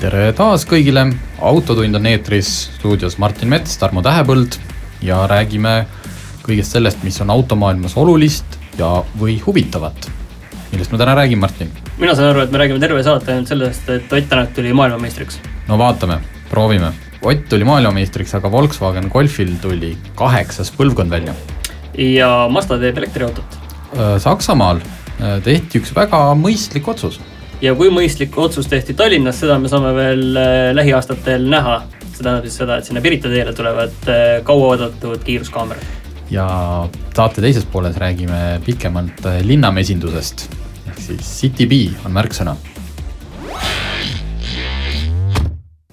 tere taas kõigile, Autotund on eetris, stuudios Martin Mets, Tarmo Tähepõld ja räägime kõigest sellest, mis on automaailmas olulist ja, või huvitavat. millest me täna räägime, Martin? mina saan aru, et me räägime terve saate ainult sellest, et Ott Tänak tuli maailmameistriks. no vaatame, proovime. Ott tuli maailmameistriks, aga Volkswagen Golfil tuli kaheksas põlvkond välja. ja Mazda teeb elektriautot. Saksamaal tehti üks väga mõistlik otsus ja kui mõistlik otsus tehti Tallinnas, seda me saame veel äh, lähiaastatel näha. see tähendab siis seda, et sinna Pirita teele tulevad äh, kauaoodatud kiiruskaamerad. ja saate teises pooles räägime pikemalt äh, linnamesindusest ehk siis City Bee on märksõna.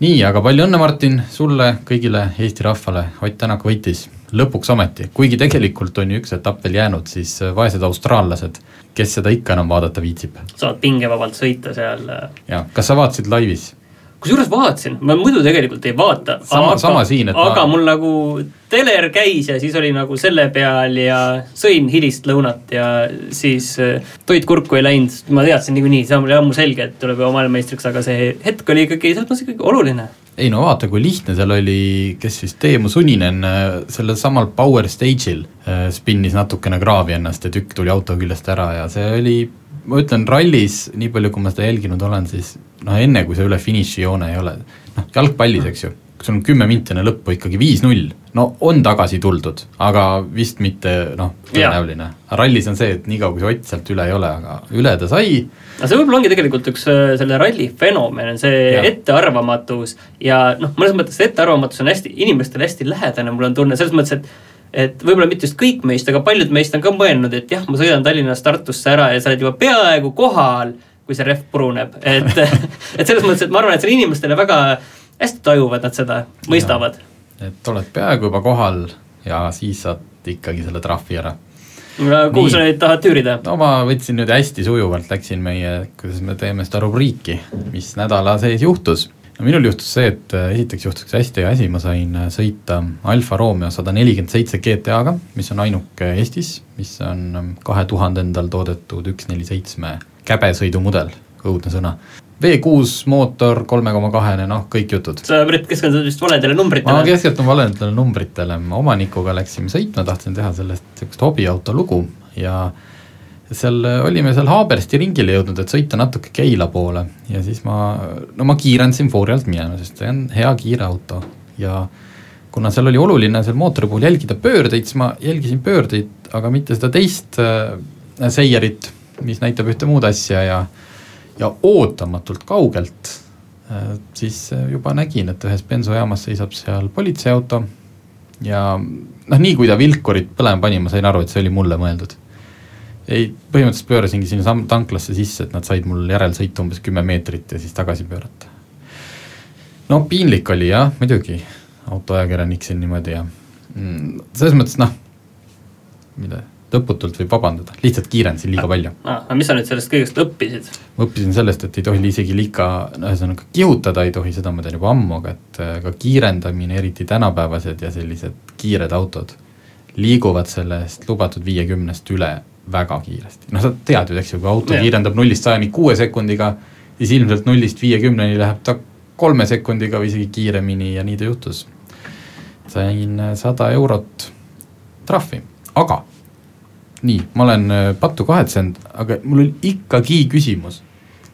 Nii, aga palju õnne, Martin, sulle, kõigile Eesti rahvale, Ott Tänak võitis lõpuks ometi, kuigi tegelikult on ju üks etapp veel jäänud, siis vaesed austraallased kes seda ikka enam vaadata viitsib. saad pingevabalt sõita seal. Äh. jah, kas sa vaatasid laivis? Kusjuures vaatasin, ma muidu tegelikult ei vaata. sama, sama siin, et aga ma... mul nagu teler käis ja siis oli nagu selle peal ja sõin hilist lõunat ja siis äh, toit kurku ei läinud, ma teadsin niikuinii, see oli ammu selge, et tuleb ju maailmameistriks, aga see hetk oli ikkagi selles mõttes ikkagi oluline ei no vaata, kui lihtne seal oli, kes siis, Teemu Suninen äh, sellel samal Power Stage'il äh, spinnis natukene kraavi ennast ja tükk tuli auto küljest ära ja see oli, ma ütlen, rallis, nii palju, kui ma seda jälginud olen, siis noh, enne kui sa üle finišijoone ei ole, noh, jalgpallis, eks ju kui sul on kümme minti enne lõppu ikkagi viis-null, no on tagasi tuldud, aga vist mitte noh, tõenäoline. rallis on see, et niikaua, kui see Ott sealt üle ei ole, aga üle ta sai. no see võib-olla ongi tegelikult üks äh, selle ralli fenomen, on see ja. ettearvamatus ja noh, mõnes mõttes see ettearvamatus on hästi, inimestele hästi lähedane, mul on tunne, selles mõttes, et et võib-olla mitte just kõik meist, aga paljud meist on ka mõelnud, et jah, ma sõidan Tallinnast Tartusse ära ja sa oled juba peaaegu kohal, kui see rehv puruneb, et et selles mõttes, et ma arvan, et see on inimestele väga hästi tajuvad nad seda, mõistavad. et oled peaaegu juba kohal ja siis saad ikkagi selle trahvi ära. kuhu sa neid tahad tüürida? no ma võtsin nüüd hästi sujuvalt, läksin meie, kuidas me teeme seda rubriiki, mis nädala sees juhtus. No minul juhtus see, et äh, esiteks juhtus hästi hea asi, ma sain äh, sõita Alfa Romeo sada nelikümmend seitse GTA-ga, mis on ainuke Eestis, mis on ähm, kahe tuhandendal toodetud üks neli seitsme käbesõidumudel, õudne sõna V6 mootor, kolme koma kahene, noh, kõik jutud. sa üritad keskenduda vist valedele numbritele? ma keskendun valedele numbritele, omanikuga läksime sõitma, tahtsin teha sellest niisugust hobiauto lugu ja seal olime seal Haabersti ringile jõudnud, et sõita natuke Keila poole. Ja siis ma, no ma kiirendasin Forialt minema, sest see on hea kiire auto ja kuna seal oli oluline seal mootori puhul jälgida pöördeid, siis ma jälgisin pöördeid, aga mitte seda teist äh, seierit, mis näitab ühte muud asja ja äh, ja ootamatult kaugelt äh, siis äh, juba nägin, et ühes bensujaamas seisab seal politseiauto. Ja noh, nii kui ta vilkurit põlema pani, ma sain aru, et see oli mulle mõeldud. Ei, põhimõtteliselt pöörasingi sinna tanklasse sisse, et nad said mul järelsõitu umbes kümme meetrit ja siis tagasi pöörata. no piinlik oli jah, muidugi, autoajakirjanik siin niimoodi ja mm, selles mõttes noh, mida lõputult võib vabandada, lihtsalt kiirendasin liiga palju. aga mis sa nüüd sellest kõigest õppisid? ma õppisin sellest, et ei tohi isegi liiga, ühesõnaga kihutada ei tohi, seda ma tean juba ammu, aga et äh, ka kiirendamine, eriti tänapäevased ja sellised kiired autod, liiguvad sellest lubatud viiekümnest üle väga kiiresti. noh, sa tead ju, eks ju, kui auto ja. kiirendab nullist sajani kuue sekundiga, siis ilmselt nullist viiekümneni läheb ta kolme sekundiga või isegi kiiremini ja nii ta juhtus. sain sada eurot trahvi, aga nii, ma olen äh, pattu kahetsenud, aga mul oli ikkagi küsimus,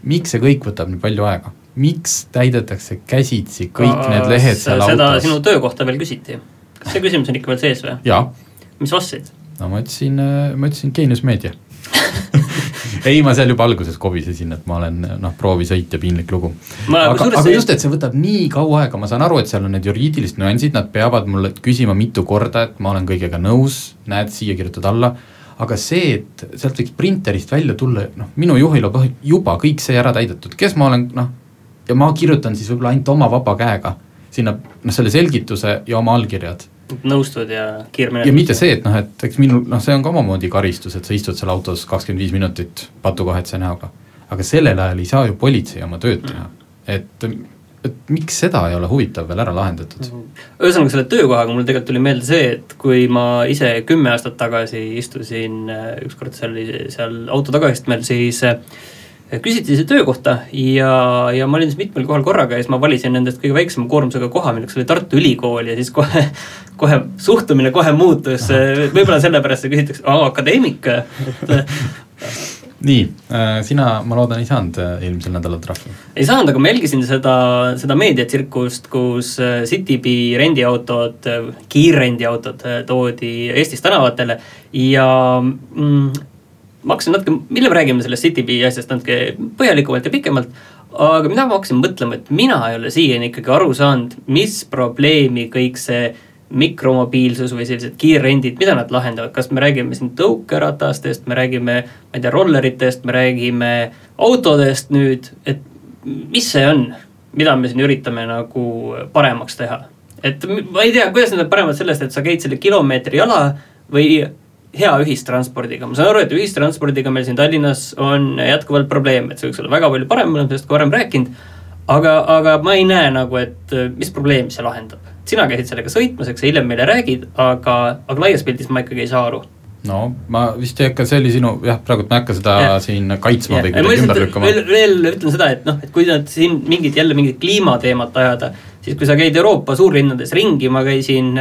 miks see kõik võtab nii palju aega? miks täidetakse käsitsi kõik Kas need lehed seal seda autos? sinu töökohta veel küsiti, kas see küsimus on ikka veel sees või? mis vastasid? No ma ütlesin, äh, ma ütlesin Geenius Meedia. Ei, ma seal juba alguses kobisesin, et ma olen noh, proovisõit ja piinlik lugu. aga, aga see... just, et see võtab nii kaua aega, ma saan aru, et seal on need juriidilised nüansid, nad peavad mulle küsima mitu korda, et ma olen kõigega nõus, näed, siia kirjutad alla. Aga see, et sealt võiks printerist välja tulla, noh, minu juhil on juba kõik see ära täidetud, kes ma olen, noh, ja ma kirjutan siis võib-olla ainult oma vaba käega, sinna noh, selle selgituse ja oma allkirjad nõustud ja kiirmenetlus. ja mitte see, et noh, et eks minul noh, see on ka omamoodi karistus, et sa istud seal autos kakskümmend viis minutit patukahetise näoga. aga sellel ajal ei saa ju politsei oma tööd teha, et et miks seda ei ole huvitav veel ära lahendatud? ühesõnaga, selle töökohaga mul tegelikult tuli meelde see, et kui ma ise kümme aastat tagasi istusin ükskord seal, seal auto tagaistmel, siis äh, küsiti see töökohta ja, ja ma olin siis mitmel kohal korraga ja siis ma valisin nendest kõige väiksema koormusega koha, milleks oli Tartu Ülikool ja siis kohe, kohe suhtumine kohe muutus, võib-olla sellepärast küsitakse, aa, akadeemik, nii äh,, sina, ma loodan, ei saanud eelmisel nädalal trahvi? ei saanud, aga ma jälgisin seda, seda meediatsirkust, kus Citybee rendiautod, kiirrendiautod toodi Eestis tänavatele ja mm, ma hakkasin natuke, mille me räägime sellest CityBee asjast natuke põhjalikumalt ja pikemalt, aga mida ma hakkasin mõtlema, et mina ei ole siiani ikkagi aru saanud, mis probleemi kõik see mikromobiilsus või sellised kiirrendid, mida nad lahendavad, kas me räägime siin tõukeratastest, me räägime, ma ei tea, rolleritest, me räägime autodest nüüd, et mis see on, mida me siin üritame nagu paremaks teha? et ma ei tea, kuidas nad on paremad sellest, et sa käid selle kilomeetri jala või hea ühistranspordiga, ma saan aru, et ühistranspordiga meil siin Tallinnas on jätkuvalt probleem, et see võiks olla väga palju parem, me oleme sellest ka varem rääkinud. aga, aga ma ei näe nagu, et mis probleemi see lahendab. sina käisid sellega sõitmas, eks sa hiljem meile räägid, aga, aga laias pildis ma ikkagi ei saa aru no ma vist ei hakka, see oli sinu, jah, praegu ma ei hakka seda ja. siin kaitsma ja. või kuidagi ümber lükkama. veel, veel ütlen seda, et noh, et kui nad siin mingit, jälle mingit kliimateemat ajada, siis kui sa käid Euroopa suurlinnades ringi, ma käisin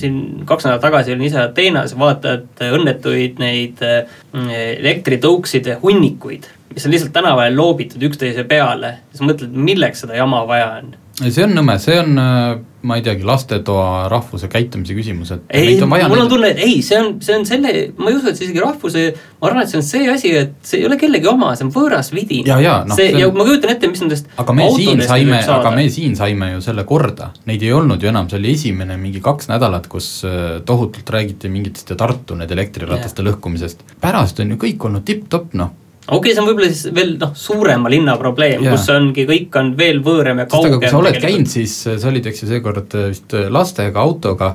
siin kaks nädalat tagasi, olin ise Ateenas, vaatad õnnetuid neid mm, elektritõukside hunnikuid, mis on lihtsalt tänavale loobitud üksteise peale, siis mõtled, milleks seda jama vaja on see on nõme, see on, äh, ma ei teagi, lastetoa rahvuse käitumise küsimus, et ei, mul on neid... tunne, et ei, see on, see on selle, ma ei usu, et see isegi rahvuse, ma arvan, et see on see asi, et see ei ole kellegi oma, see on võõras vidin. ja, ja noh, see, on... ja ma kujutan ette, mis nendest aga me siin saime, aga me siin saime ju selle korda, neid ei olnud ju enam, see oli esimene mingi kaks nädalat, kus äh, tohutult räägiti mingitest ja Tartu need elektrirataste lõhkumisest. pärast on ju kõik olnud tipp-topp, noh okei okay,, see on võib-olla siis veel noh, suurema linna probleem, kus ongi, kõik on veel võõram ja kaugem. kui sa oled käinud, siis äh, sa olid, eks ju, seekord äh, vist äh, lastega autoga,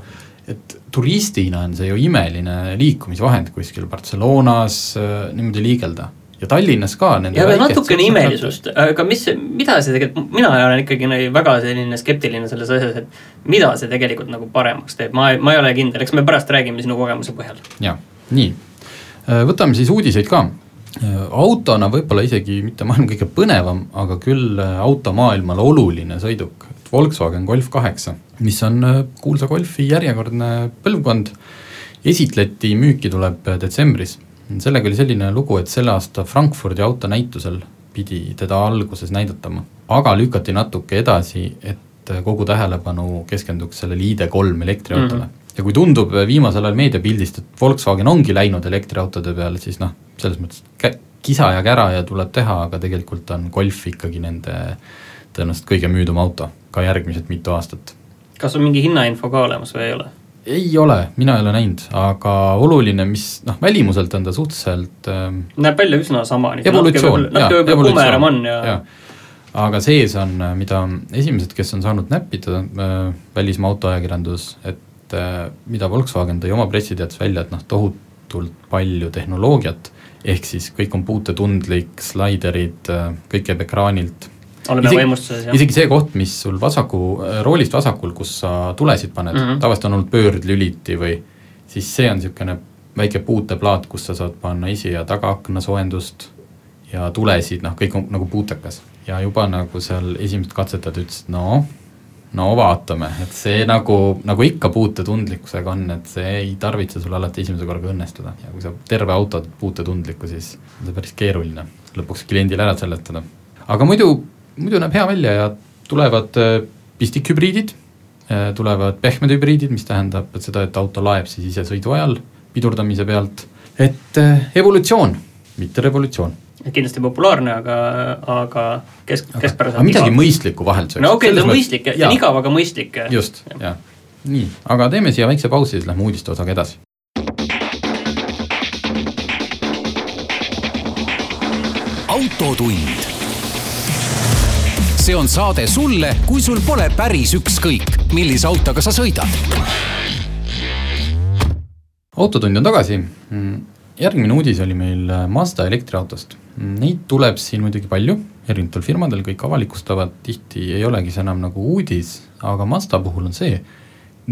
et turistina on see ju imeline liikumisvahend kuskil Barcelonas niimoodi liigelda. Ja Tallinnas ka. ja aga natukene imelisust, aga mis, mida see tegelikult, mina olen ikkagi väga selline skeptiline selles asjas, et mida see tegelikult nagu paremaks teeb, ma, ma ei ole kindel, eks me pärast räägime sinu kogemuse põhjal. jah, nii, võtame siis uudiseid ka autona võib-olla isegi mitte maailma kõige põnevam, aga küll äh, automaailmale oluline sõiduk, Volkswagen Golf kaheksa, mis on äh, kuulsa Golfi järjekordne põlvkond, esitleti, müüki tuleb detsembris. sellega oli selline lugu, et selle aasta Frankfurdi autonäitusel pidi teda alguses näidatama, aga lükati natuke edasi, et kogu tähelepanu keskenduks sellele ID3 elektriautole mm. -hmm. Ja kui tundub viimasel ajal meediapildist, et Volkswagen ongi läinud elektriautode peale, siis noh, selles mõttes kisa ja kära ja tuleb teha, aga tegelikult on Golf ikkagi nende tõenäoliselt kõige müüdum auto ka järgmised mitu aastat. kas on mingi hinnainfo ka olemas või ei ole? ei ole, mina ei ole näinud, aga oluline, mis noh, välimuselt on ta suhteliselt ähm, näeb välja üsna sama. evolutsioon, jaa, evolutsioon, jaa. aga sees on, mida esimesed, kes on saanud näppida äh,, välismaa autoajakirjandus, et äh, mida Volkswagen tõi oma pressiteates välja, et noh, tohutult palju tehnoloogiat ehk siis kõik on puutetundlik, slaiderid, kõik käib ekraanilt. oleme võimustuses, jah. isegi see koht, mis sul vasaku, roolist vasakul, kus sa tulesid paned mm, -hmm. tavaliselt on olnud pöördlüliti või siis see on niisugune väike puuteplaat, kus sa saad panna esi- ja tagaakna soojendust ja tulesid, noh, kõik on nagu puutekas. ja juba nagu seal esimesed katsetajad ütlesid, no no vaatame, et see nagu, nagu ikka puutetundlikkusega on, et see ei tarvitse sul alati esimese korraga õnnestuda. Ja kui sa terve auto puutetundlikku, siis on see päris keeruline lõpuks kliendile ära seletada. aga muidu, muidu näeb hea välja ja tulevad äh, pistikhübriidid, äh, tulevad pehmed hübriidid, mis tähendab et seda, et auto laeb siis ise sõidu ajal pidurdamise pealt, et äh, evolutsioon, mitte revolutsioon kindlasti populaarne, aga, aga kesk, keskpäraselt aga midagi mõistlikku vahelt no okei okay,, ta on mõistlik, see on igav, aga mõistlik. just, jah. nii, aga teeme siia väikse pausi, siis lähme uudiste osaga edasi. autotund see on saade sulle, kui sul pole päris ükskõik, millise autoga sa sõidad. autotund on tagasi. Järgmine uudis oli meil Mazda elektriautost. Neid tuleb siin muidugi palju, erinevatel firmadel, kõik avalikustavad, tihti ei olegi see enam nagu uudis, aga Mazda puhul on see,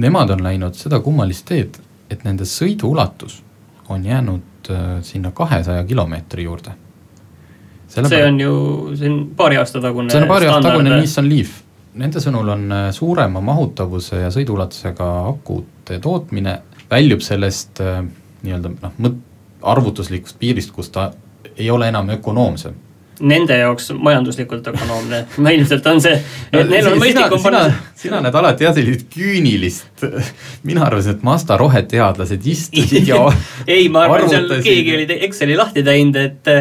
nemad on läinud seda kummalist teed, et nende sõiduulatus on jäänud äh, sinna kahesaja kilomeetri juurde Selle see on ju, see on paari aasta tagune see on paari aasta tagune Nissan Leaf. Nende sõnul on äh, suurema mahutavuse ja sõiduulatusega akude tootmine väljub sellest äh, nii-öelda noh, mõt-, arvutuslikust piirist, kus ta ei ole enam ökonoomsem. Nende jaoks majanduslikult ökonoomne, no ilmselt on see, et neil on mõistlikum panna sina näed alati jah sellist küünilist, mina arvasin, et Mazda roheteadlased istusid ja ei, ma arvan, seal keegi oli Exceli lahti teinud, et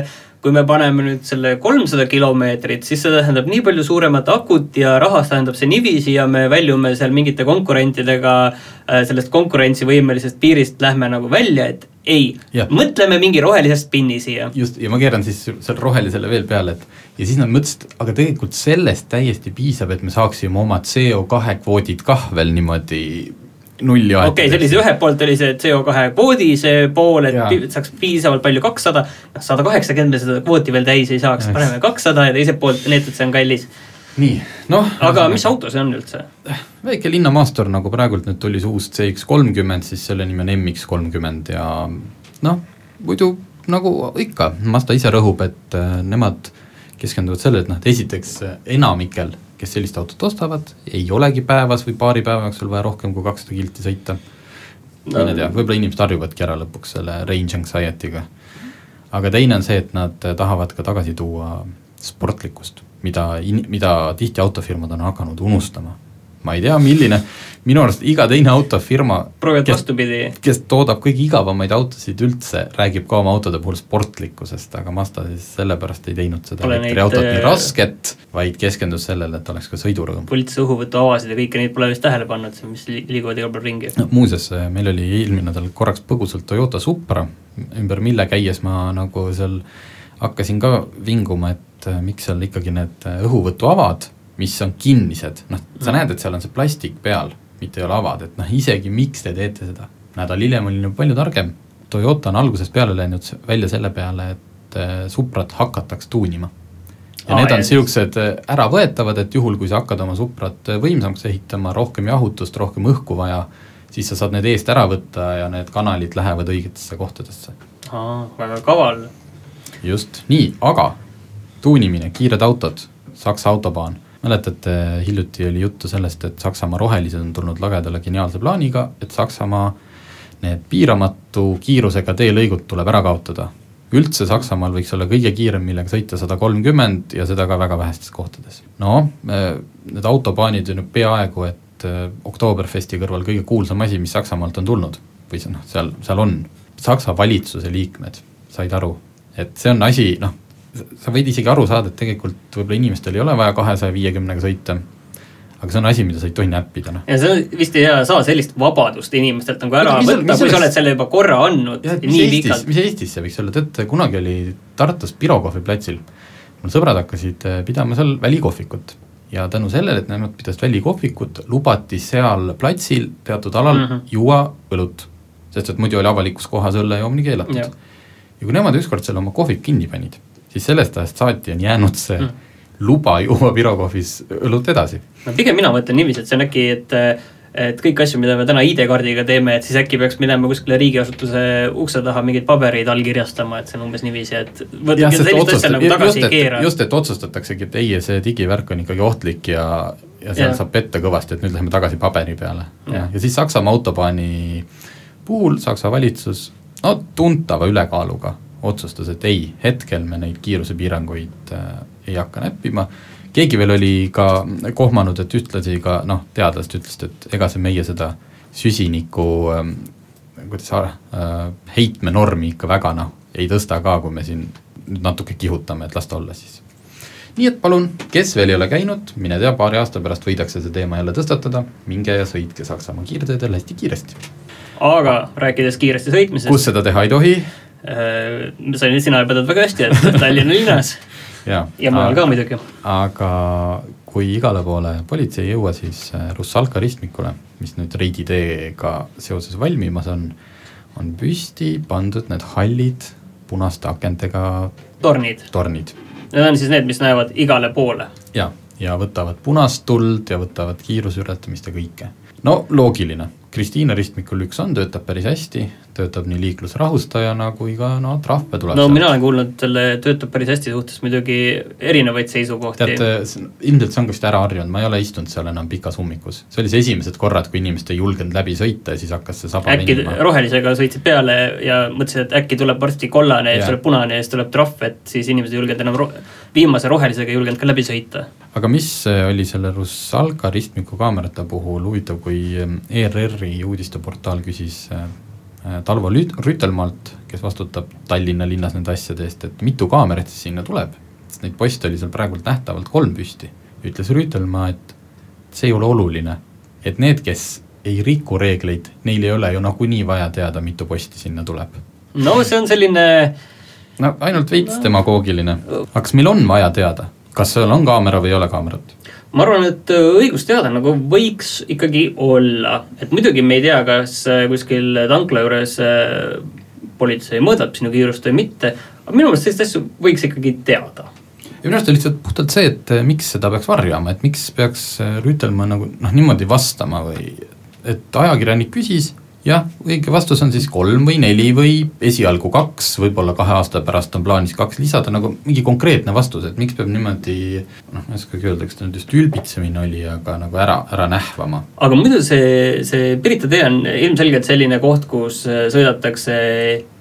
kui me paneme nüüd selle kolmsada kilomeetrit, siis see tähendab nii palju suuremat akut ja rahas tähendab see niiviisi ja me väljume seal mingite konkurentidega äh, sellest konkurentsivõimelisest piirist lähme nagu välja, et ei, mõtleme mingi rohelise spinni siia. just, ja ma keeran siis selle rohelisele veel peale, et ja siis nad mõtlesid, aga tegelikult sellest täiesti piisab, et me saaksime oma CO2 kvoodid kah veel niimoodi nulli aetada. okei okay,, see oli see ühelt poolt oli see CO2 kvoodi see pool, et ja. saaks piisavalt palju kakssada, noh sada kaheksakümmend me seda kvooti veel täis ei saaks, paneme kakssada ja teiselt poolt need, et see on kallis. Nii, noh. aga mis auto see on üldse? väike linnamaastur, nagu praegult nüüd tuli see uus CX kolmkümmend, siis selle nimi on MX kolmkümmend ja noh, muidu nagu ikka, Mazda ise rõhub, et äh, nemad keskenduvad sellele, et noh, et esiteks äh, enamikel kes sellist autot ostavad, ei olegi päevas või paari päeva jooksul vaja rohkem kui kakssada kilti sõita. mine tea, võib-olla inimesed harjuvadki ära lõpuks selle range anxiety'ga. aga teine on see, et nad tahavad ka tagasi tuua sportlikkust, mida, mida tihti autofirmad on hakanud unustama ma ei tea, milline, minu arust iga teine autofirma vastupidi. kes toodab kõige igavamaid autosid üldse, räägib ka oma autode puhul sportlikkusest, aga Mazda siis sellepärast ei teinud seda elektriautot nii äh, rasket, vaid keskendus sellele, et oleks ka sõidurõõm. poliitilise õhuvõtuavasid ja kõike neid pole vist tähele pannud, mis liiguvad igal pool ringi no,. muuseas, meil oli eelmine nädal korraks põgusalt Toyota Supra, ümber mille käies ma nagu seal hakkasin ka vinguma, et äh, miks seal ikkagi need õhuvõtuavad mis on kinnised, noh, sa mm. näed, et seal on see plastik peal, mitte ei ole avad, et noh, isegi miks te teete seda. nädal hiljem olin juba palju targem, Toyota on algusest peale läinud välja selle peale, et äh, Suprat hakataks tuunima. ja Aa, need on niisugused äh, äravõetavad, et juhul, kui sa hakkad oma Suprat äh, võimsamaks ehitama, rohkem jahutust, rohkem õhku vaja, siis sa saad need eest ära võtta ja need kanalid lähevad õigetesse kohtadesse. väga kaval. just, nii, aga tuunimine, kiired autod, Saksa autobaan mäletate, hiljuti oli juttu sellest, et Saksamaa rohelised on tulnud lagedale geniaalse plaaniga, et Saksamaa need piiramatu kiirusega teelõigud tuleb ära kaotada. üldse Saksamaal võiks olla kõige kiirem, millega sõita sada kolmkümmend ja seda ka väga vähestes kohtades. noh, need autobaanid on ju peaaegu et äh, Oktoberfesti kõrval kõige kuulsam asi, mis Saksamaalt on tulnud. või see noh, seal, seal on. Saksa valitsuse liikmed said aru, et see on asi, noh, sa võid isegi aru saada, et tegelikult võib-olla inimestel ei ole vaja kahesaja viiekümnega sõita, aga see on asi, mida sa ei tohi näppida, noh. ja sa vist ei saa sellist vabadust inimestelt nagu ära võtta, kui sa oled selle juba korra andnud ja, nii pikalt. mis Eestis see võiks olla, tead kunagi oli Tartus Pirogovi platsil, mul sõbrad hakkasid äh, pidama seal välikohvikut ja tänu sellele, et nemad pidasid välikohvikut, lubati seal platsil teatud alal mm -hmm. juua õlut. sest et muidu oli avalikus kohas õlle joomine keelatud. ja kui nemad ükskord selle oma kohvik kinni panid siis sellest ajast saati on jäänud see mm. luba juua Pirogovis õlut edasi. no pigem mina mõtlen niiviisi, et see on äkki, et et kõiki asju, mida me täna ID-kaardiga teeme, et siis äkki peaks minema kuskile riigiasutuse ukse taha mingeid pabereid allkirjastama, et see on umbes niiviisi, et sellist asja nagu ei keera. just, et otsustataksegi, et ei, see digivärk on ikkagi ohtlik ja, ja seal ja. saab petta kõvasti, et nüüd läheme tagasi paberi peale. ja, ja siis Saksamaa autobaani puhul Saksa valitsus, no tuntava ülekaaluga otsustas, et ei, hetkel me neid kiirusepiiranguid äh, ei hakka näppima, keegi veel oli ka kohmanud, et ühtlasi ka noh, teadlased ütlesid, et ega see meie seda süsiniku äh, kuidas äh, heitmenormi ikka väga noh, ei tõsta ka, kui me siin nüüd natuke kihutame, et las ta olla siis. nii et palun, kes veel ei ole käinud, mine tea, paari aasta pärast võidakse see teema jälle tõstatada, minge ja sõitke Saksamaa kiirteedel hästi kiiresti. aga rääkides kiiresti sõitmisest. kus seda teha ei tohi? Äh, sain, sina õpetad väga hästi, et Tallinna linnas jaa. ja mujal ka muidugi. aga kui igale poole politsei ei jõua, siis äh, Russalka ristmikule, mis nüüd Reidi teega seoses valmimas on, on püsti pandud need hallid punaste akentega tornid. tornid. Need on siis need, mis näevad igale poole? jaa, ja võtavad punast tuld ja võtavad kiirusületamist ja kõike. no loogiline Kristiine ristmikul üks on, töötab päris hästi, töötab nii liiklusrahustajana kui ka no trahve tuleb no sealt. mina olen kuulnud, selle töötab päris hästi suhtes muidugi erinevaid seisukohti. tead, ilmselt see on ka vist ära harjunud, ma ei ole istunud seal enam pikas ummikus. see oli see esimesed korrad, kui inimesed ei julgenud läbi sõita ja siis hakkas see saba äkki venima. rohelisega sõitsid peale ja mõtlesid, et äkki tuleb varsti kollane ja siis tuleb punane ja siis tuleb trahv, et siis inimesed ei julgenud enam ro-, viimase rohelisega ei julgenud ka läbi sõita. Aga mis oli selle Russalka ristmiku kaamerate puhul huvitav, kui ERR-i uudisteportaal küsis Äh, Talvo Rütelmalt, kes vastutab Tallinna linnas nende asjade eest, et mitu kaamerat siis sinna tuleb, sest neid poste oli seal praegult nähtavalt kolm püsti. ütles Rüütelmaa, et see ei ole oluline, et need, kes ei riku reegleid, neil ei ole ju nagunii vaja teada, mitu posti sinna tuleb. no see on selline no ainult veits no. demagoogiline, aga kas meil on vaja teada, kas seal on kaamera või ei ole kaamerat? ma arvan, et äh, õigust teada nagu võiks ikkagi olla, et muidugi me ei tea, kas äh, kuskil tankla juures äh, politsei mõõdab sinu kiirust või mitte, aga minu meelest selliseid asju võiks ikkagi teada. ja minu arust on lihtsalt puhtalt see, et miks seda peaks varjama, et miks peaks Rüütelmaa nagu noh, niimoodi vastama või et ajakirjanik küsis jah, õige vastus on siis kolm või neli või esialgu kaks, võib-olla kahe aasta pärast on plaanis kaks lisada, nagu mingi konkreetne vastus, et miks peab niimoodi noh, ma ei oskagi öelda, kas ta nüüd just ülbitsemine oli, aga nagu ära, ära nähvama. aga muidu see, see Pirita tee on ilmselgelt selline koht, kus sõidetakse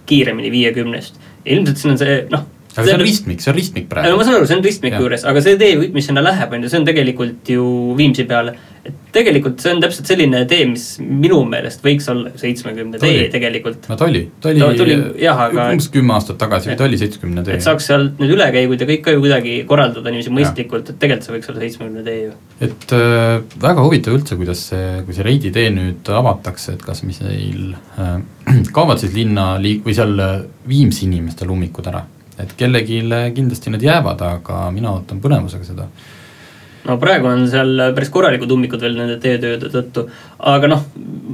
kiiremini viiekümnest. ilmselt siin on see noh, aga see on ristmik, see on ristmik praegu. ma saan aru, see on ristmiku juures, aga see tee, mis sinna läheb, on ju, see on tegelikult ju Viimsi peale. et tegelikult see on täpselt selline tee, mis minu meelest võiks olla seitsmekümne tee tegelikult. no ta oli, ta oli, oli jah, aga umbes kümme aastat tagasi, ta oli seitsmekümne tee. et saaks sealt nüüd ülekäigud ja kõik ka ju kuidagi korraldada niiviisi mõistlikult, et tegelikult see võiks olla seitsmekümne tee ju. et äh, väga huvitav üldse, kuidas see, kui see Reidi tee nüüd avatakse, et kas, mis neil äh, kaovad siis linna liik- või seal äh, Viimsi inimestel ummikud ära et kellelegi kindlasti need jäävad, aga mina ootan põnevusega seda. no praegu on seal päris korralikud ummikud veel nende teetööde tõttu, aga noh,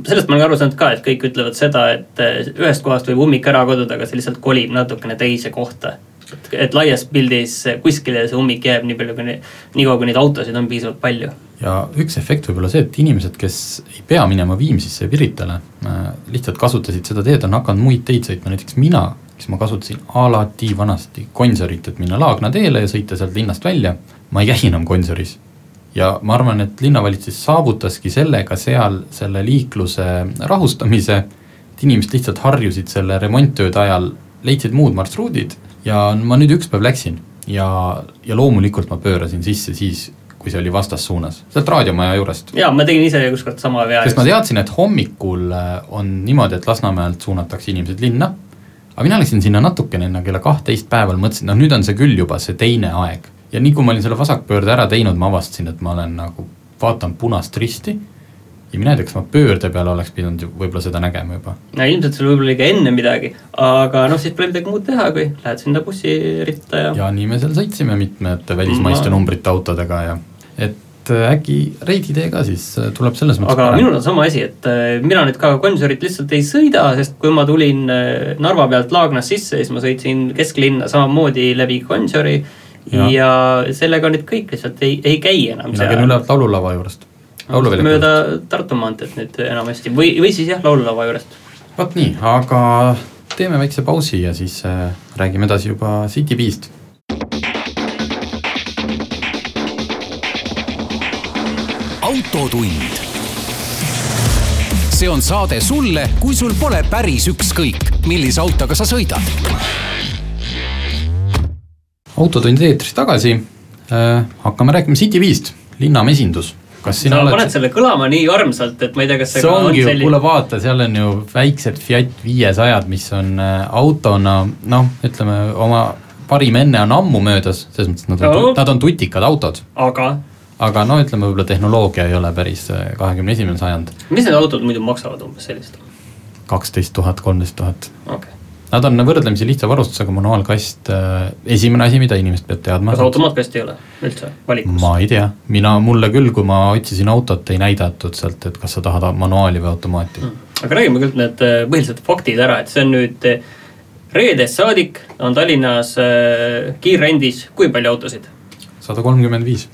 sellest ma olen aru saanud ka, et kõik ütlevad seda, et ühest kohast võib ummik ära kaduda, aga see lihtsalt kolib natukene teise kohta. et, et laias pildis kuskile see ummik jääb nii palju, kui, niikaua kui neid autosid on piisavalt palju ja üks efekt võib olla see, et inimesed, kes ei pea minema Viimsisse ja Piritale äh,, lihtsalt kasutasid seda teed, on hakanud muid teid sõitma, näiteks mina siis ma kasutasin alati vanasti Gonsiorit, et minna Laagna teele ja sõita sealt linnast välja, ma ei käi enam Gonsioris. ja ma arvan, et linnavalitsus saavutaski sellega seal selle liikluse rahustamise, et inimesed lihtsalt harjusid selle remonttööde ajal, leidsid muud marsruudid ja ma nüüd üks päev läksin ja, ja loomulikult ma pöörasin sisse siis, kui see oli vastassuunas, sealt raadiomaja juurest. jaa, ma tegin ise ükskord sama vea. sest ma teadsin, et hommikul on niimoodi, et Lasnamäelt suunatakse inimesed linna aga mina läksin sinna natukene enne kella kahtteist päeval, mõtlesin, noh nüüd on see küll juba see teine aeg. ja nii kui ma olin selle vasakpöörde ära teinud, ma avastasin, et ma olen nagu, vaatan punast risti ja mina ei tea, kas ma pöörde peale oleks pidanud võib-olla seda nägema juba. no ilmselt sul võib-olla oli ka enne midagi, aga noh, siis pole midagi muud teha, kui lähed sinna bussiritta ja ja nii me seal sõitsime mitmete välismaiste ma... numbrite autodega ja et et äh, äkki Reidi tee ka siis äh, tuleb selles mõttes aga parem. minul on sama asi, et äh, mina nüüd ka Gonsiorit lihtsalt ei sõida, sest kui ma tulin Narva pealt Laagnas sisse, siis ma sõitsin kesklinna samamoodi läbi Gonsiori ja, ja sellega nüüd kõik lihtsalt ei, ei käi enam mina käin ülevalt laululava juurest. mööda Tartu maanteed nüüd enamasti või, või siis jah, laululava juurest. vot nii, aga teeme väikse pausi ja siis räägime edasi juba City Beast autotund. see on saade sulle, kui sul pole päris ükskõik, millise autoga sa sõidad. autotund eetris tagasi äh,. hakkame rääkima City5-st, linnamesindus kas sina sa oled... paned selle kõlama nii armsalt, et ma ei tea, kas see, see ongi on selline... kuule vaata, seal on ju väiksed Fiat viiesajad, mis on äh, autona noh, ütleme oma parim enne on ammu möödas, selles mõttes, et nad on no., nad on tutikad autod. aga aga no ütleme, võib-olla tehnoloogia ei ole päris äh, kahekümne esimene sajand. mis need autod muidu maksavad umbes sellist? kaksteist tuhat, kolmteist tuhat. Nad on võrdlemisi lihtsa varustusega manuaalkast, äh, esimene asi, mida inimesed peavad teadma. kas automaatkasti ei ole üldse valikus? ma ei tea, mina, mulle küll, kui ma otsisin autot, ei näidatud sealt, et kas sa tahad manuaali või automaati mm.. aga räägime küll need äh, põhilised faktid ära, et see on nüüd reedest saadik on Tallinnas kiirrendis, kui palju autosid? sada kolmkümmend viis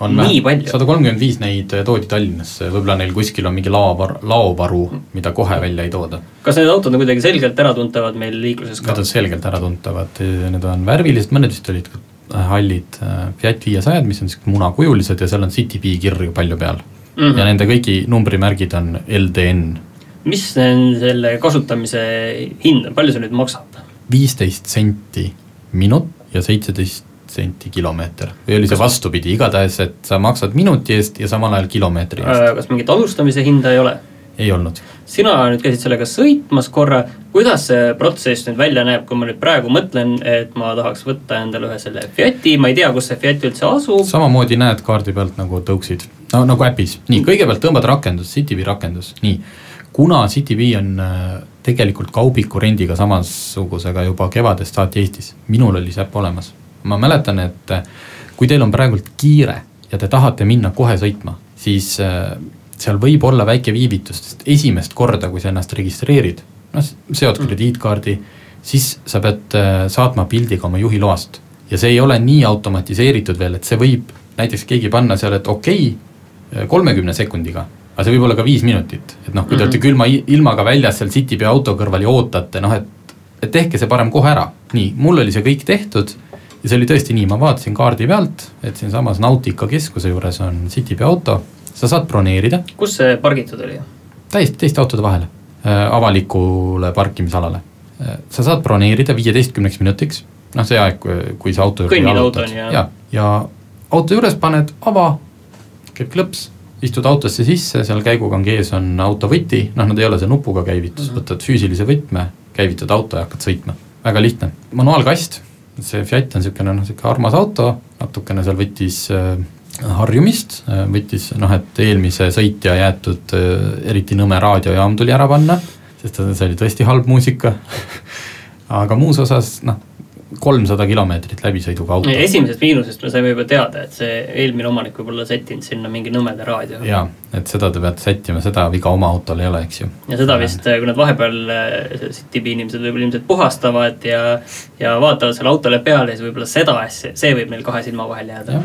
on nii palju? sada kolmkümmend viis neid eh, toodi Tallinnasse, võib-olla neil kuskil on mingi laovar-, laovaru, mida kohe välja ei tooda. kas need autod on kuidagi selgelt äratuntavad meil liikluses ka? Need on selgelt äratuntavad, need on värvilised, mõned vist olid hallid eh, Fiat viiesajad, mis on niisugused munakujulised ja seal on CityBee kirju palju peal mm. -hmm. ja nende kõigi numbrimärgid on LDN. mis on selle kasutamise hind, palju see nüüd maksab? viisteist senti minut ja seitseteist senti kilomeeter või oli see vastupidi, igatahes, et sa maksad minuti eest ja samal ajal kilomeetri eest. Äh, kas mingit alustamise hinda ei ole? ei olnud. sina nüüd käisid sellega sõitmas korra, kuidas see protsess nüüd välja näeb, kui ma nüüd praegu mõtlen, et ma tahaks võtta endale ühe selle Fiati, ma ei tea, kus see Fiat üldse asub. samamoodi näed kaardi pealt nagu tõuksid, no nagu äpis, nii kõigepealt tõmbad rakendus, CityBee rakendus, nii. kuna CityBee on äh, tegelikult kaubiku rendiga samasugusega juba kevadest saati Eestis, minul oli see äpp olemas ma mäletan, et äh, kui teil on praegult kiire ja te tahate minna kohe sõitma, siis äh, seal võib olla väike viivitus, sest esimest korda, kui sa ennast registreerid, noh, seod mm. krediitkaardi, siis sa pead äh, saatma pildi ka oma juhiloast. ja see ei ole nii automatiseeritud veel, et see võib näiteks keegi panna seal, et okei okay,, kolmekümne sekundiga, aga see võib olla ka viis minutit, et noh, kui te olete külma ilmaga väljas seal Citybee auto kõrval ja ootate, noh et, et tehke see parem kohe ära. nii, mul oli see kõik tehtud ja see oli tõesti nii, ma vaatasin kaardi pealt, et siinsamas Nautica keskuse juures on Citybee auto, sa saad broneerida. kus see pargitud oli? täiesti teiste autode vahele äh,, avalikule parkimisalale. Äh,. sa saad broneerida viieteistkümneks minutiks, noh see aeg, kui see auto auto on ja ja, ja auto juures paned ava, käib klõps, istud autosse sisse, seal käigukangi ees on autovõti, noh nad ei ole see nupuga käivitus mm, -hmm. võtad füüsilise võtme, käivitad auto ja hakkad sõitma, väga lihtne, manuaalkast see Fiat on niisugune noh, niisugune armas auto, natukene seal võttis äh, harjumist, äh, võttis noh, et eelmise sõitja jäetud äh, eriti nõme raadiojaam tuli ära panna, sest see oli tõesti halb muusika. Aga muus osas noh, kolmsada kilomeetrit läbisõiduga auto. esimesest miinusest me saime juba teada, et see eelmine omanik võib-olla sättinud sinna mingi nõmeda raadio. jaa, et seda te peate sättima, seda viga oma autol ei ole, eks ju. ja seda vist, kui nad vahepeal, Citybi inimesed võib-olla ilmselt puhastavad ja ja vaatavad selle autole peale, siis võib-olla seda asja, see võib neil kahe silma vahele jääda.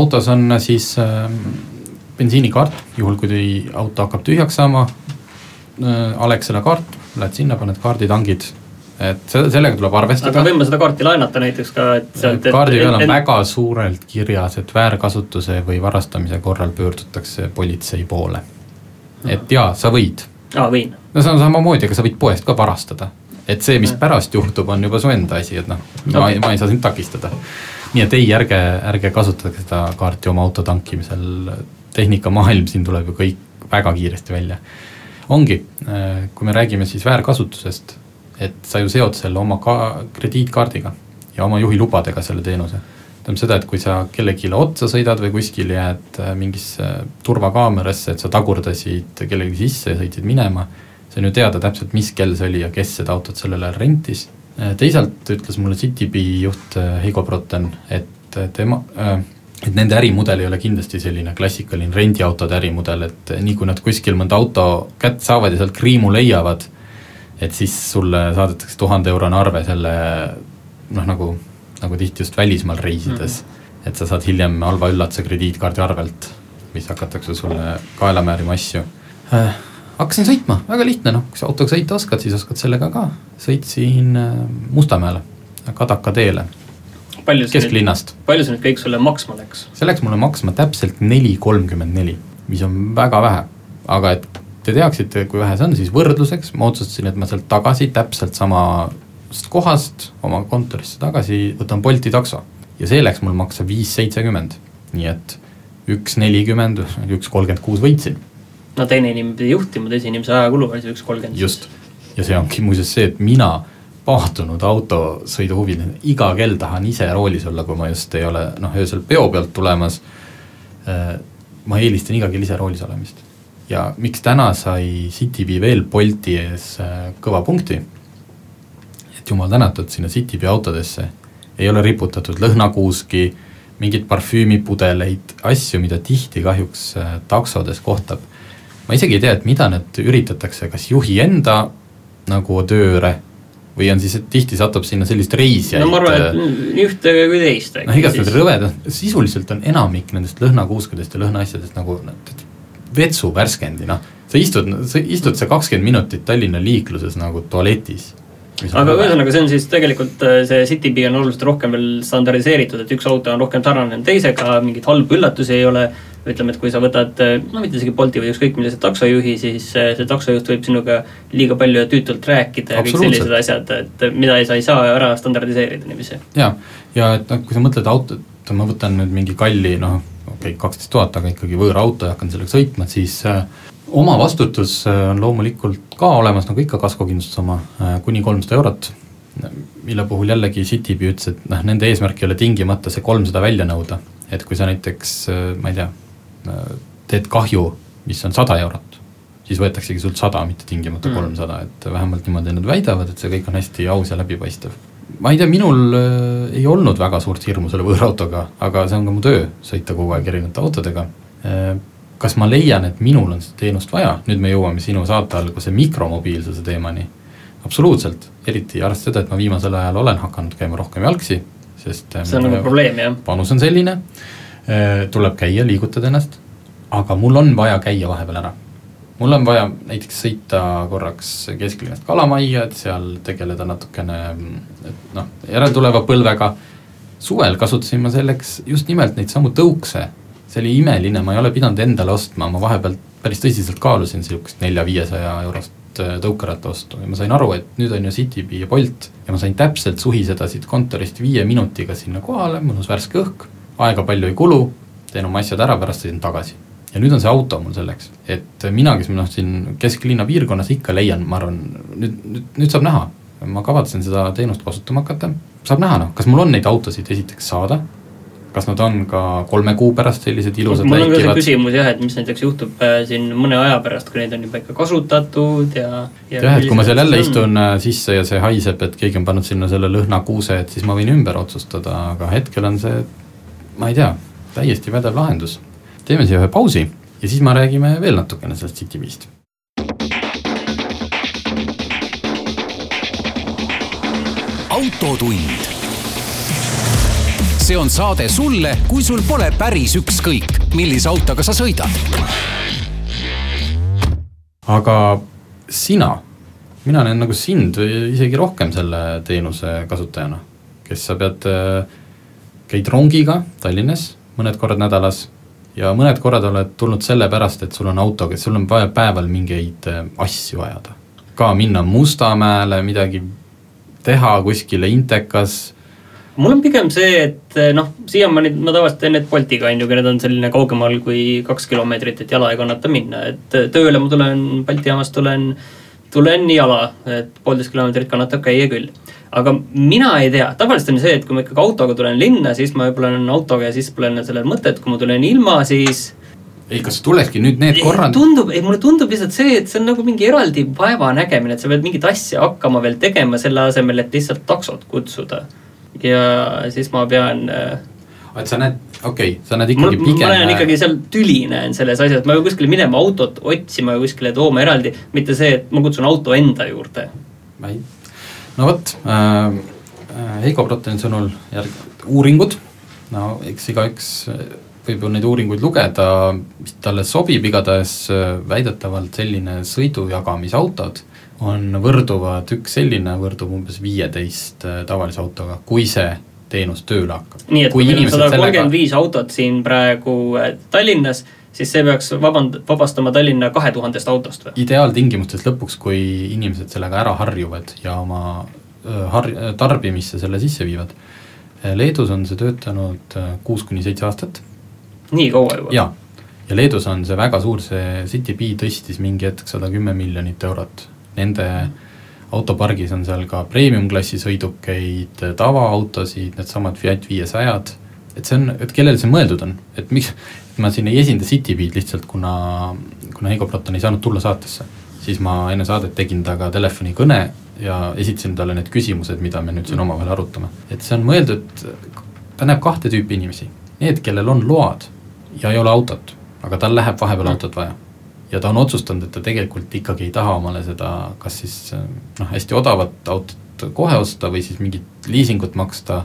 autos on siis äh, bensiinikaart, juhul kui auto hakkab tühjaks saama äh,, Alexela kaart, lähed sinna, paned kaardi, tangid et selle, sellega tuleb arvestada. aga võin ma seda kaarti laenata näiteks ka, et sealt kaardi peal on et... väga suurelt kirjas, et väärkasutuse või varastamise korral pöördutakse politsei poole. et jaa, sa võid. aa, võin. no see on samamoodi, aga sa võid poest ka varastada. et see, mis pärast juhtub, on juba su enda asi, et noh okay., ma, ma ei saa sind takistada. nii et ei, ärge, ärge kasutage seda kaarti oma auto tankimisel, tehnikamaailm siin tuleb ju kõik väga kiiresti välja. ongi, kui me räägime siis väärkasutusest et sa ju seod selle oma ka-, krediitkaardiga ja oma juhilubadega selle teenuse. tähendab seda, et kui sa kellelegi otsa sõidad või kuskil jääd äh, mingisse turvakaamerasse, et sa tagurdasid kellelegi sisse ja sõitsid minema, see on ju teada täpselt, mis kell see oli ja kes seda autot sellel ajal rentis. Äh, teisalt ütles mulle Citybee juht äh, Heigo Proten, et tema et nende ärimudel ei ole kindlasti selline klassikaline rendiautode ärimudel, et nii kui nad kuskil mõnda auto kätte saavad ja sealt kriimu leiavad, et siis sulle saadetakse tuhande eurone arve selle noh, nagu, nagu tihti just välismaal reisides mm, -hmm. et sa saad hiljem halva üllatuse krediitkaardi arvelt, mis hakatakse sulle kaela määrima asju äh,. hakkasin sõitma, väga lihtne noh, kui sa autoga sõita oskad, siis oskad sellega ka, sõitsin äh, Mustamäele, Kadaka teele kesklinnast. palju see nüüd kõik sulle maksma läks? see läks mulle maksma täpselt neli kolmkümmend neli, mis on väga vähe, aga et te teaksite, kui vähe see on, siis võrdluseks ma otsustasin, et ma sealt tagasi täpselt samast kohast oma kontorisse tagasi võtan Bolti takso. ja see läks mul maksa viis seitsekümmend, nii et üks nelikümmend, üks kolmkümmend kuus võitsin. no teine inimene pidi juhtima, teise inimese ajakulu oli see üks kolmkümmend. just, ja see ongi muuseas see, et mina pahtunud autosõiduhuviline, iga kell tahan ise roolis olla, kui ma just ei ole noh, öösel peo pealt tulemas äh,. ma eelistan iga kell ise roolis olemist ja miks täna sai CityBee veel Bolti ees äh, kõva punkti, et jumal tänatud, sinna Citybi autodesse ei ole riputatud lõhnakuuski, mingeid parfüümipudeleid, asju, mida tihti kahjuks äh, taksodes kohtab. ma isegi ei tea, et mida need üritatakse, kas juhi enda nagu tööre või on siis, et tihti satub sinna sellist reisijaid no ma arvan, et nii ühte kui teist noh, igatahes rõvedad, sisuliselt on enamik nendest lõhnakuuskudest ja lõhnaasjadest nagu vetsu värskendi, noh, sa istud, sa istud see kakskümmend minutit Tallinna liikluses nagu tualetis. Aga ühesõnaga, see on siis tegelikult äh, see Citybi on oluliselt rohkem veel standardiseeritud, et üks auto on rohkem sarnanenud teisega, mingeid halbu üllatusi ei ole. ütleme, et kui sa võtad, äh, no mitte isegi Bolti või ükskõik millise taksojuhi, siis äh, see taksojuht võib sinuga liiga palju ja tüütult rääkida ja kõik sellised asjad, et mida sa ei saa ära standardiseerida niiviisi. ja, ja et noh, kui sa mõtled autot, ma võtan nüüd mingi kalli noh, okei okay,, kaksteist tuhat, aga ikkagi võõra auto ja hakkan sellega sõitma, siis äh, oma vastutus äh, on loomulikult ka olemas, nagu ikka kaskokindlustus oma, äh, kuni kolmsada eurot, mille puhul jällegi Citybi ütles, et noh, nende eesmärk ei ole tingimata see kolmsada välja nõuda. et kui sa näiteks, ma ei tea, teed kahju, mis on sada eurot, siis võetaksegi sult sada, mitte tingimata mm. kolmsada mm., et vähemalt niimoodi nad väidavad, et see kõik on hästi aus ja läbipaistev. Ma ei tea, minul ei olnud väga suurt hirmu selle võõrautoga, aga see on ka mu töö, sõita kogu aeg erinevate autodega kas ma leian, et minul on seda teenust vaja, nüüd me jõuame sinu saate alguse mikromobiilsuse teemani. absoluutselt, eriti arvestades seda, et ma viimasel ajal olen hakanud käima rohkem jalgsi, sest see on nagu probleem, jah? panus on selline, äh, tuleb käia, liigutada ennast, aga mul on vaja käia vahepeal ära. Mul on vaja näiteks sõita korraks kesklinnast Kalamajja, et seal tegeleda natukene et noh, järeltuleva põlvega, suvel kasutasin ma selleks just nimelt neid samu tõukse see oli imeline, ma ei ole pidanud endale ostma, ma vahepeal päris tõsiselt kaalusin niisugust nelja-viiesaja eurost äh, tõukeratta ostu ja ma sain aru, et nüüd on ju Citybee ja Bolt ja ma sain täpselt suhiseda siit kontorist viie minutiga sinna kohale, mõnus värske õhk, aega palju ei kulu, teen oma asjad ära, pärast sõidan tagasi. Ja nüüd on see auto mul selleks, et mina, kes noh, siin kesklinna piirkonnas ikka leian, ma arvan, nüüd, nüüd, nüüd saab näha, ma kavatsen seda teenust kasutama hakata, saab näha noh, kas mul on neid autosid esiteks saada? Kas nad on ka kolme kuu pärast sellised ilusad mul on ka see küsimus jah, et mis näiteks juhtub äh, siin mõne aja pärast, kui neid on juba ikka kasutatud ja, ja jah, et kui ma seal jälle istun äh, sisse ja see haiseb, et keegi on pannud sinna selle lõhnakuuse, et siis ma võin ümber otsustada, aga hetkel on see, ma ei tea, täiesti pädev lahendus. Teeme siia ühe pausi ja siis me räägime veel natukene sellest Citybeest. autotund see on saade sulle, kui sul pole päris ükskõik, millise autoga sa sõidad. aga sina, mina näen nagu sind isegi rohkem selle teenuse kasutajana, kes sa pead, käid rongiga Tallinnas mõned korrad nädalas ja mõned korrad oled tulnud sellepärast, et sul on auto, kes sul on vaja päeval mingeid asju ajada. ka minna Mustamäele, midagi teha kuskile Intekas mul on pigem see, et eh, noh, siiamaani ma tavaliselt teen need Boltiga on ju, need on selline kaugemal kui kaks kilomeetrit, et jala ei kannata minna, et eh, tööle ma tulen Balti jaamast tulen, tulen jala, et poolteist kilomeetrit kannatab käia küll. aga mina ei tea, tavaliselt on see, et kui ma ikkagi autoga tulen linna, siis ma võib-olla olen autoga ja siis pole sellel mõtet, kui ma tulen ilma, siis ei, kas tulekski nüüd need korrad? tundub, ei mulle tundub lihtsalt see, et see on nagu mingi eraldi vaevanägemine, et sa pead mingit asja hakkama veel tegema selle asemel, et lihtsalt taksot kutsuda ja siis ma pean äh, et sa näed, okei okay,, sa näed ikkagi ma, pigem. ma näen ikkagi seal tüli näen selles asjas, ma pean kuskile minema autot otsima ja kuskile tooma eraldi, mitte see, et ma kutsun auto enda juurde. ei, no vot äh,, Heiko Brotteni sõnul järg-, uuringud, no eks igaüks võib ju neid uuringuid lugeda, mis talle sobib, igatahes äh, väidetavalt selline sõidujagamisautod on võrduvad, üks selline võrdub umbes viieteist äh, tavalise autoga, kui see teenus tööle hakkab. nii et kui meil on sada kolmkümmend viis autot siin praegu äh, Tallinnas, siis see peaks vaband-, vabastama Tallinna kahe tuhandest autost või? ideaaltingimustes lõpuks, kui inimesed sellega ära harjuvad ja oma äh, har-, tarbimisse selle sisse viivad. Leedus on see töötanud kuus kuni seitse aastat. nii kaua juba? jaa, ja Leedus on see väga suur, see Citybee tõstis mingi hetk sada kümme miljonit eurot nende autopargis on seal ka premium-klassi sõidukeid, tavaautosid, needsamad Fiat viiesajad, et see on, et kellele see mõeldud on, et miks, ma siin ei esinda Citybeed lihtsalt, kuna, kuna Heigo Proton ei saanud tulla saatesse. siis ma enne saadet tegin temaga telefonikõne ja esitasin talle need küsimused, mida me nüüd siin omavahel arutame. et see on mõeldud, ta näeb kahte tüüpi inimesi, need, kellel on load ja ei ole autot, aga tal läheb vahepeal mm. autot vaja. Ja ta on otsustanud, et ta tegelikult ikkagi ei taha omale seda, kas siis noh, hästi odavat autot kohe osta või siis mingit liisingut maksta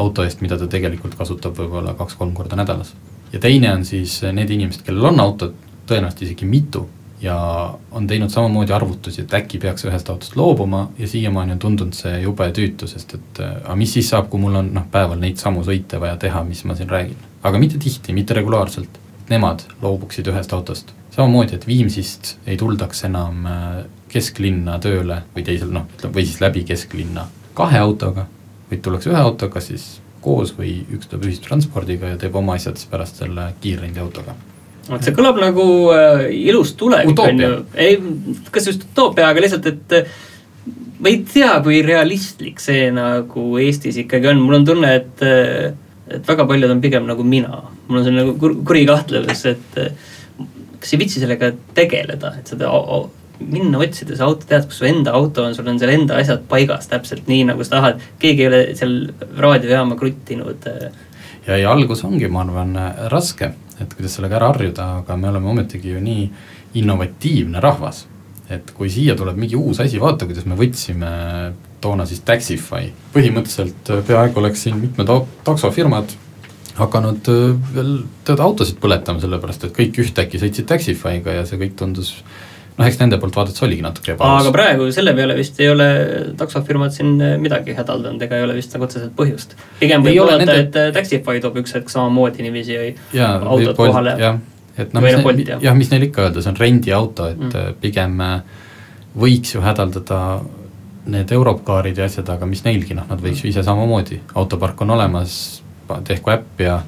auto eest, mida ta tegelikult kasutab võib-olla kaks-kolm korda nädalas. ja teine on siis need inimesed, kellel on autot, tõenäoliselt isegi mitu, ja on teinud samamoodi arvutusi, et äkki peaks ühest autost loobuma ja siiamaani on tundunud see jube tüütu, sest et aga mis siis saab, kui mul on noh, päeval neid samu sõite vaja teha, mis ma siin räägin. aga mitte tihti, mitte regulaarselt, nemad loobuksid ühest autost. Samamoodi, et Viimsist ei tuldaks enam äh, kesklinna tööle või teisel noh, ütleme või siis läbi kesklinna kahe autoga, vaid tullakse ühe autoga siis koos või üks tuleb ühistranspordiga ja teeb oma asjad siis pärast selle kiirrendiautoga vot see kõlab nagu äh, ilus tulevik, on ju, ei, kas just utoopia, aga lihtsalt, et äh, ma ei tea, kui realistlik see nagu Eestis ikkagi on, mul on tunne, et äh, et väga paljud on pigem nagu mina. mul on selline nagu kuri kahtlevus, et äh, kas ei viitsi sellega tegeleda, et seda minna otsida see auto, tead, kus su enda auto on, sul on seal enda asjad paigas täpselt nii, nagu sa tahad, keegi ei ole seal raadiojaama kruttinud. Äh. ja, ja algus ongi, ma arvan, raske, et kuidas sellega ära harjuda, aga me oleme ometigi ju nii innovatiivne rahvas, et kui siia tuleb mingi uus asi, vaata, kuidas me võtsime toona siis Taxify, põhimõtteliselt peaaegu oleks siin mitmed taksofirmad hakanud veel tead autosid põletama, sellepärast et kõik ühtäkki sõitsid Taxify'ga ja see kõik tundus noh, eks nende poolt vaadates oligi natuke ebaaus. aga praegu selle peale vist ei ole taksofirmad siin midagi hädaldanud, ega ei ole vist nagu otseselt põhjust. pigem võib oodata nende..., et äh, Taxify toob üks hetk samamoodi niiviisi ja, autot kohale. et noh, mis neil, jah, jah, mis neil ikka öelda, see on rendiauto, et mm. Äh, pigem äh, võiks ju hädaldada need Europcarid ja asjad, aga mis neilgi, noh, nad võiks ju ise samamoodi, autopark on olemas, tehku äpp ja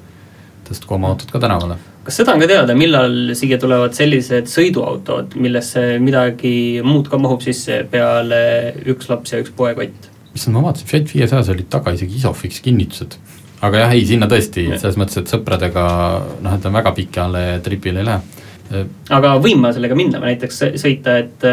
tõstku oma autot ka tänavale kas seda on ka teada, millal siia tulevad sellised sõiduautod, millesse midagi muud ka mahub sisse peale üks laps ja üks poekott? issand, ma vaatasin, Fiat viiesajas olid taga isegi Isofix kinnitused. aga jah, ei sinna tõesti, selles mõttes, et sõpradega noh, ütleme väga pikale tripile ei lähe. aga võin ma sellega minna näiteks sõita, et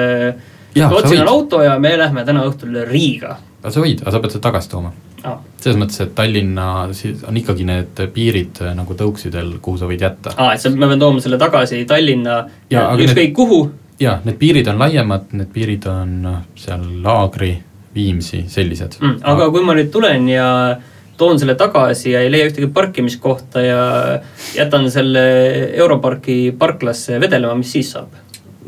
vot siin on auto ja me lähme täna õhtul Riiga? sa võid, aga sa pead selle tagasi tooma ah.. selles mõttes, et Tallinna siis on ikkagi need piirid äh, nagu tõuksidel, kuhu sa võid jätta. aa, et sa, ma pean tooma selle tagasi Tallinna ükskõik kuhu? jaa, need piirid on laiemad, need piirid on noh, seal Laagri, Viimsi, sellised mm,. aga kui ma nüüd tulen ja toon selle tagasi ja ei leia ühtegi parkimiskohta ja jätan selle Europarki parklasse vedelema, mis siis saab?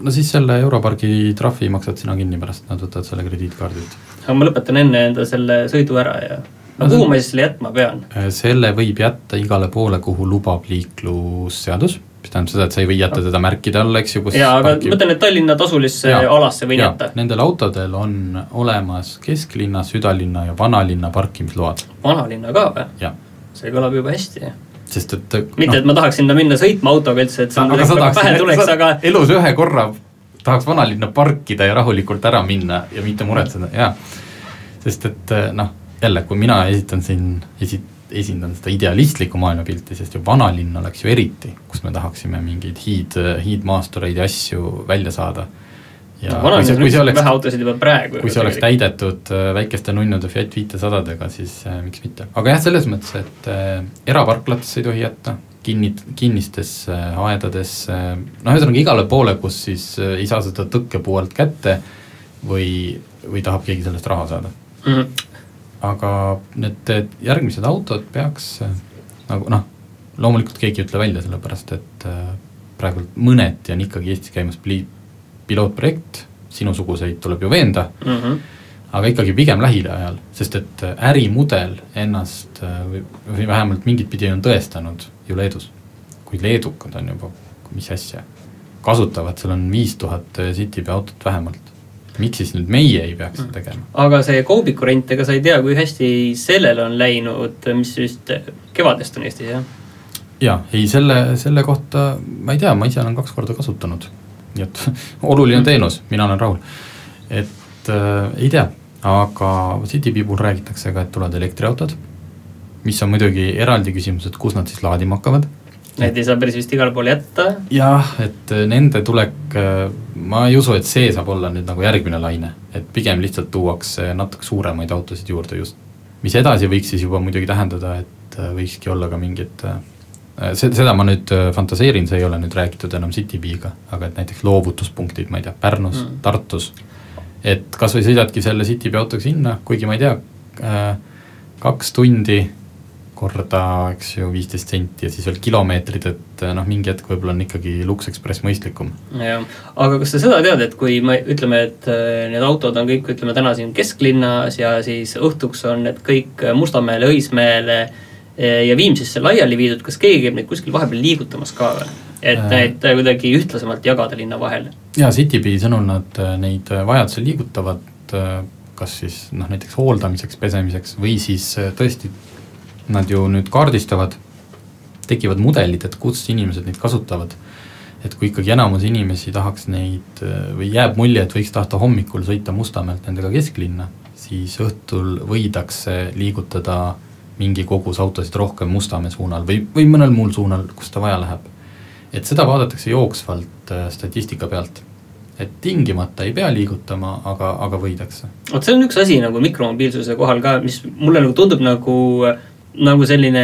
No siis selle Europargi trahvi maksad sina kinni pärast, nad võtavad selle krediitkaardilt. aga ma lõpetan enne enda selle sõidu ära ja no kuhu ma siis selle jätma pean? Äh, selle võib jätta igale poole, kuhu lubab liiklusseadus, mis tähendab seda, et sa ei või jätta teda märkide alla, eks ju, kus jaa, aga parki... ma mõtlen, et Tallinna tasulisse ja, alasse võin ja, jätta. Nendel autodel on olemas kesklinna, südalinna ja vanalinna parkimisload. vanalinna ka või? see kõlab juba hästi sest et mitte no,, et ma tahaks sinna minna sõitma autoga üldse, et see on väga pähe tuleks, aga elus ühe korra tahaks vanalinna parkida ja rahulikult ära minna ja mitte muretseda, jaa. sest et noh, jälle, kui mina esitan siin, esi-, esindan seda idealistlikku maailmapilti, sest ju vanalinn oleks ju eriti, kus me tahaksime mingeid hiid, hiidmaastureid ja asju välja saada ja no, kui see, kui see oleks, vähe autosid juba praegu. kui see oleks täidetud äh, väikeste nunnude Fiat viitesadadega, siis äh, miks mitte. aga jah, selles mõttes, et äh, eraparklatesse ei tohi jätta, kinni, kinnistes äh, aedades äh,, noh, ühesõnaga igale poole, kus siis äh, ei saa seda tõkkepuu alt kätte või, või tahab keegi sellest raha saada mm. -hmm. aga need järgmised autod peaks äh, nagu noh, loomulikult keegi ei ütle välja, sellepärast et äh, praegu mõneti on ikkagi Eestis käimas pli-, pilootprojekt, sinusuguseid tuleb ju veenda mm, -hmm. aga ikkagi pigem lähiajal, sest et ärimudel ennast või, vähemalt mingit pidi on tõestanud ju Leedus. kui leedukad on juba, mis asja, kasutavad, seal on viis tuhat Citybee autot vähemalt. miks siis nüüd meie ei peaks seda tegema? aga see Kaubiku rent, ega sa ei tea, kui hästi sellel on läinud, mis vist kevadest on Eestis, jah? jaa, ei selle, selle kohta ma ei tea, ma ise olen kaks korda kasutanud nii et oluline teenus, mina olen rahul. et äh, ei tea, aga Citybee puhul räägitakse ka, et tulevad elektriautod, mis on muidugi eraldi küsimus, et kus nad siis laadima hakkavad, Neid ei saa päris vist igale poole jätta. jah, et äh, nende tulek, äh, ma ei usu, et see saab olla nüüd nagu järgmine laine, et pigem lihtsalt tuuakse natuke suuremaid autosid juurde just. mis edasi võiks siis juba muidugi tähendada, et äh, võikski olla ka mingid see, seda ma nüüd fantaseerin, see ei ole nüüd räägitud enam Citybiga, aga et näiteks loovutuspunktid, ma ei tea, Pärnus mm., Tartus, et kas või sõidadki selle Citybi autoga sinna, kuigi ma ei tea äh,, kaks tundi korda, eks ju, viisteist senti ja siis veel kilomeetrid, et noh, mingi hetk võib-olla on ikkagi Lux Express mõistlikum. jah, aga kas sa seda tead, et kui me ütleme, et äh, need autod on kõik, ütleme täna siin kesklinnas ja siis õhtuks on need kõik Mustamäele, Õismäele äh, ja Viimsisse laiali viidud, kas keegi käib neid kuskil vahepeal liigutamas ka või? et äh. neid kuidagi ühtlasemalt jagada linna vahel? jaa, Citybi sõnul nad neid vajadusel liigutavad, kas siis noh, näiteks hooldamiseks, pesemiseks või siis tõesti nad ju nüüd kaardistavad, tekivad mudelid, et kus inimesed neid kasutavad. et kui ikkagi enamus inimesi tahaks neid või jääb mulje, et võiks tahta hommikul sõita Mustamäelt nendega kesklinna, siis õhtul võidakse liigutada mingi kogus autosid rohkem Mustamäe suunal või, või mõnel muul suunal, kus ta vaja läheb. et seda vaadatakse jooksvalt äh, statistika pealt et tingimata ei pea liigutama, aga, aga võidakse. vot see on üks asi nagu mikromobiilsuse kohal ka, mis mulle nagu tundub nagu nagu selline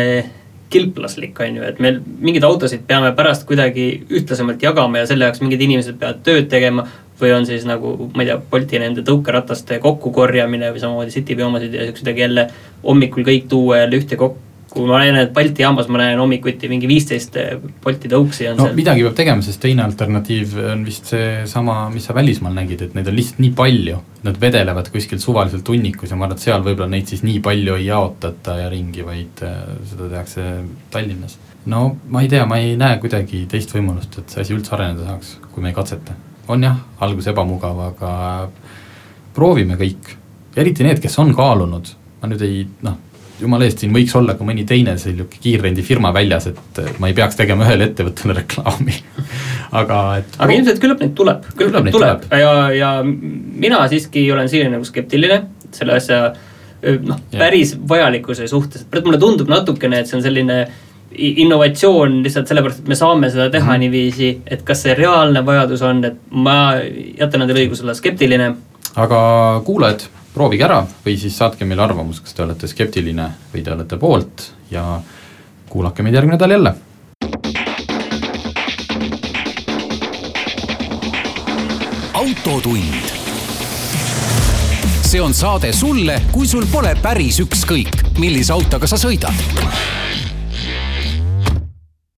kilplaslik, on ju, et me mingeid autosid peame pärast kuidagi ühtlasemalt jagama ja selle jaoks mingid inimesed peavad tööd tegema või on siis nagu, ma ei tea, Bolti nende tõukerataste kokkukorjamine või samamoodi Citybi omasid ja siukseid jälle hommikul kõik tuua jälle ühte kokku kui ma näen, et Balti jaamas ma näen hommikuti mingi viisteist eh, Bolti tõuksi on no seal. midagi peab tegema, sest teine alternatiiv on vist seesama, mis sa välismaal nägid, et neid on lihtsalt nii palju. Nad vedelevad kuskil suvaliselt hunnikus ja ma arvan, et seal võib-olla neid siis nii palju ei jaotata ja ringi, vaid eh, seda tehakse Tallinnas. no ma ei tea, ma ei näe kuidagi teist võimalust, et see asi üldse areneda saaks, kui me ei katseta. on jah, algus ebamugav, aga proovime kõik, eriti need, kes on kaalunud, ma nüüd ei noh jumala eest, siin võiks olla ka mõni teine selline kiirrendifirma väljas, et ma ei peaks tegema ühele ettevõttele reklaami aga et aga ilmselt küllap neid tuleb, küllap neid tuleb, tuleb. ja, ja mina siiski olen siiani nagu skeptiline selle asja noh, päris vajalikkuse suhtes, et mulle tundub natukene, et see on selline innovatsioon lihtsalt sellepärast, et me saame seda teha mm -hmm. niiviisi, et kas see reaalne vajadus on, et ma jätan endale õiguse olla skeptiline. aga kuulajad proovige ära või siis saatke meile arvamus, kas te olete skeptiline või te olete poolt ja kuulake meid järgmine nädal jälle. autotund. see on saade sulle, kui sul pole päris ükskõik, millise autoga sa sõidad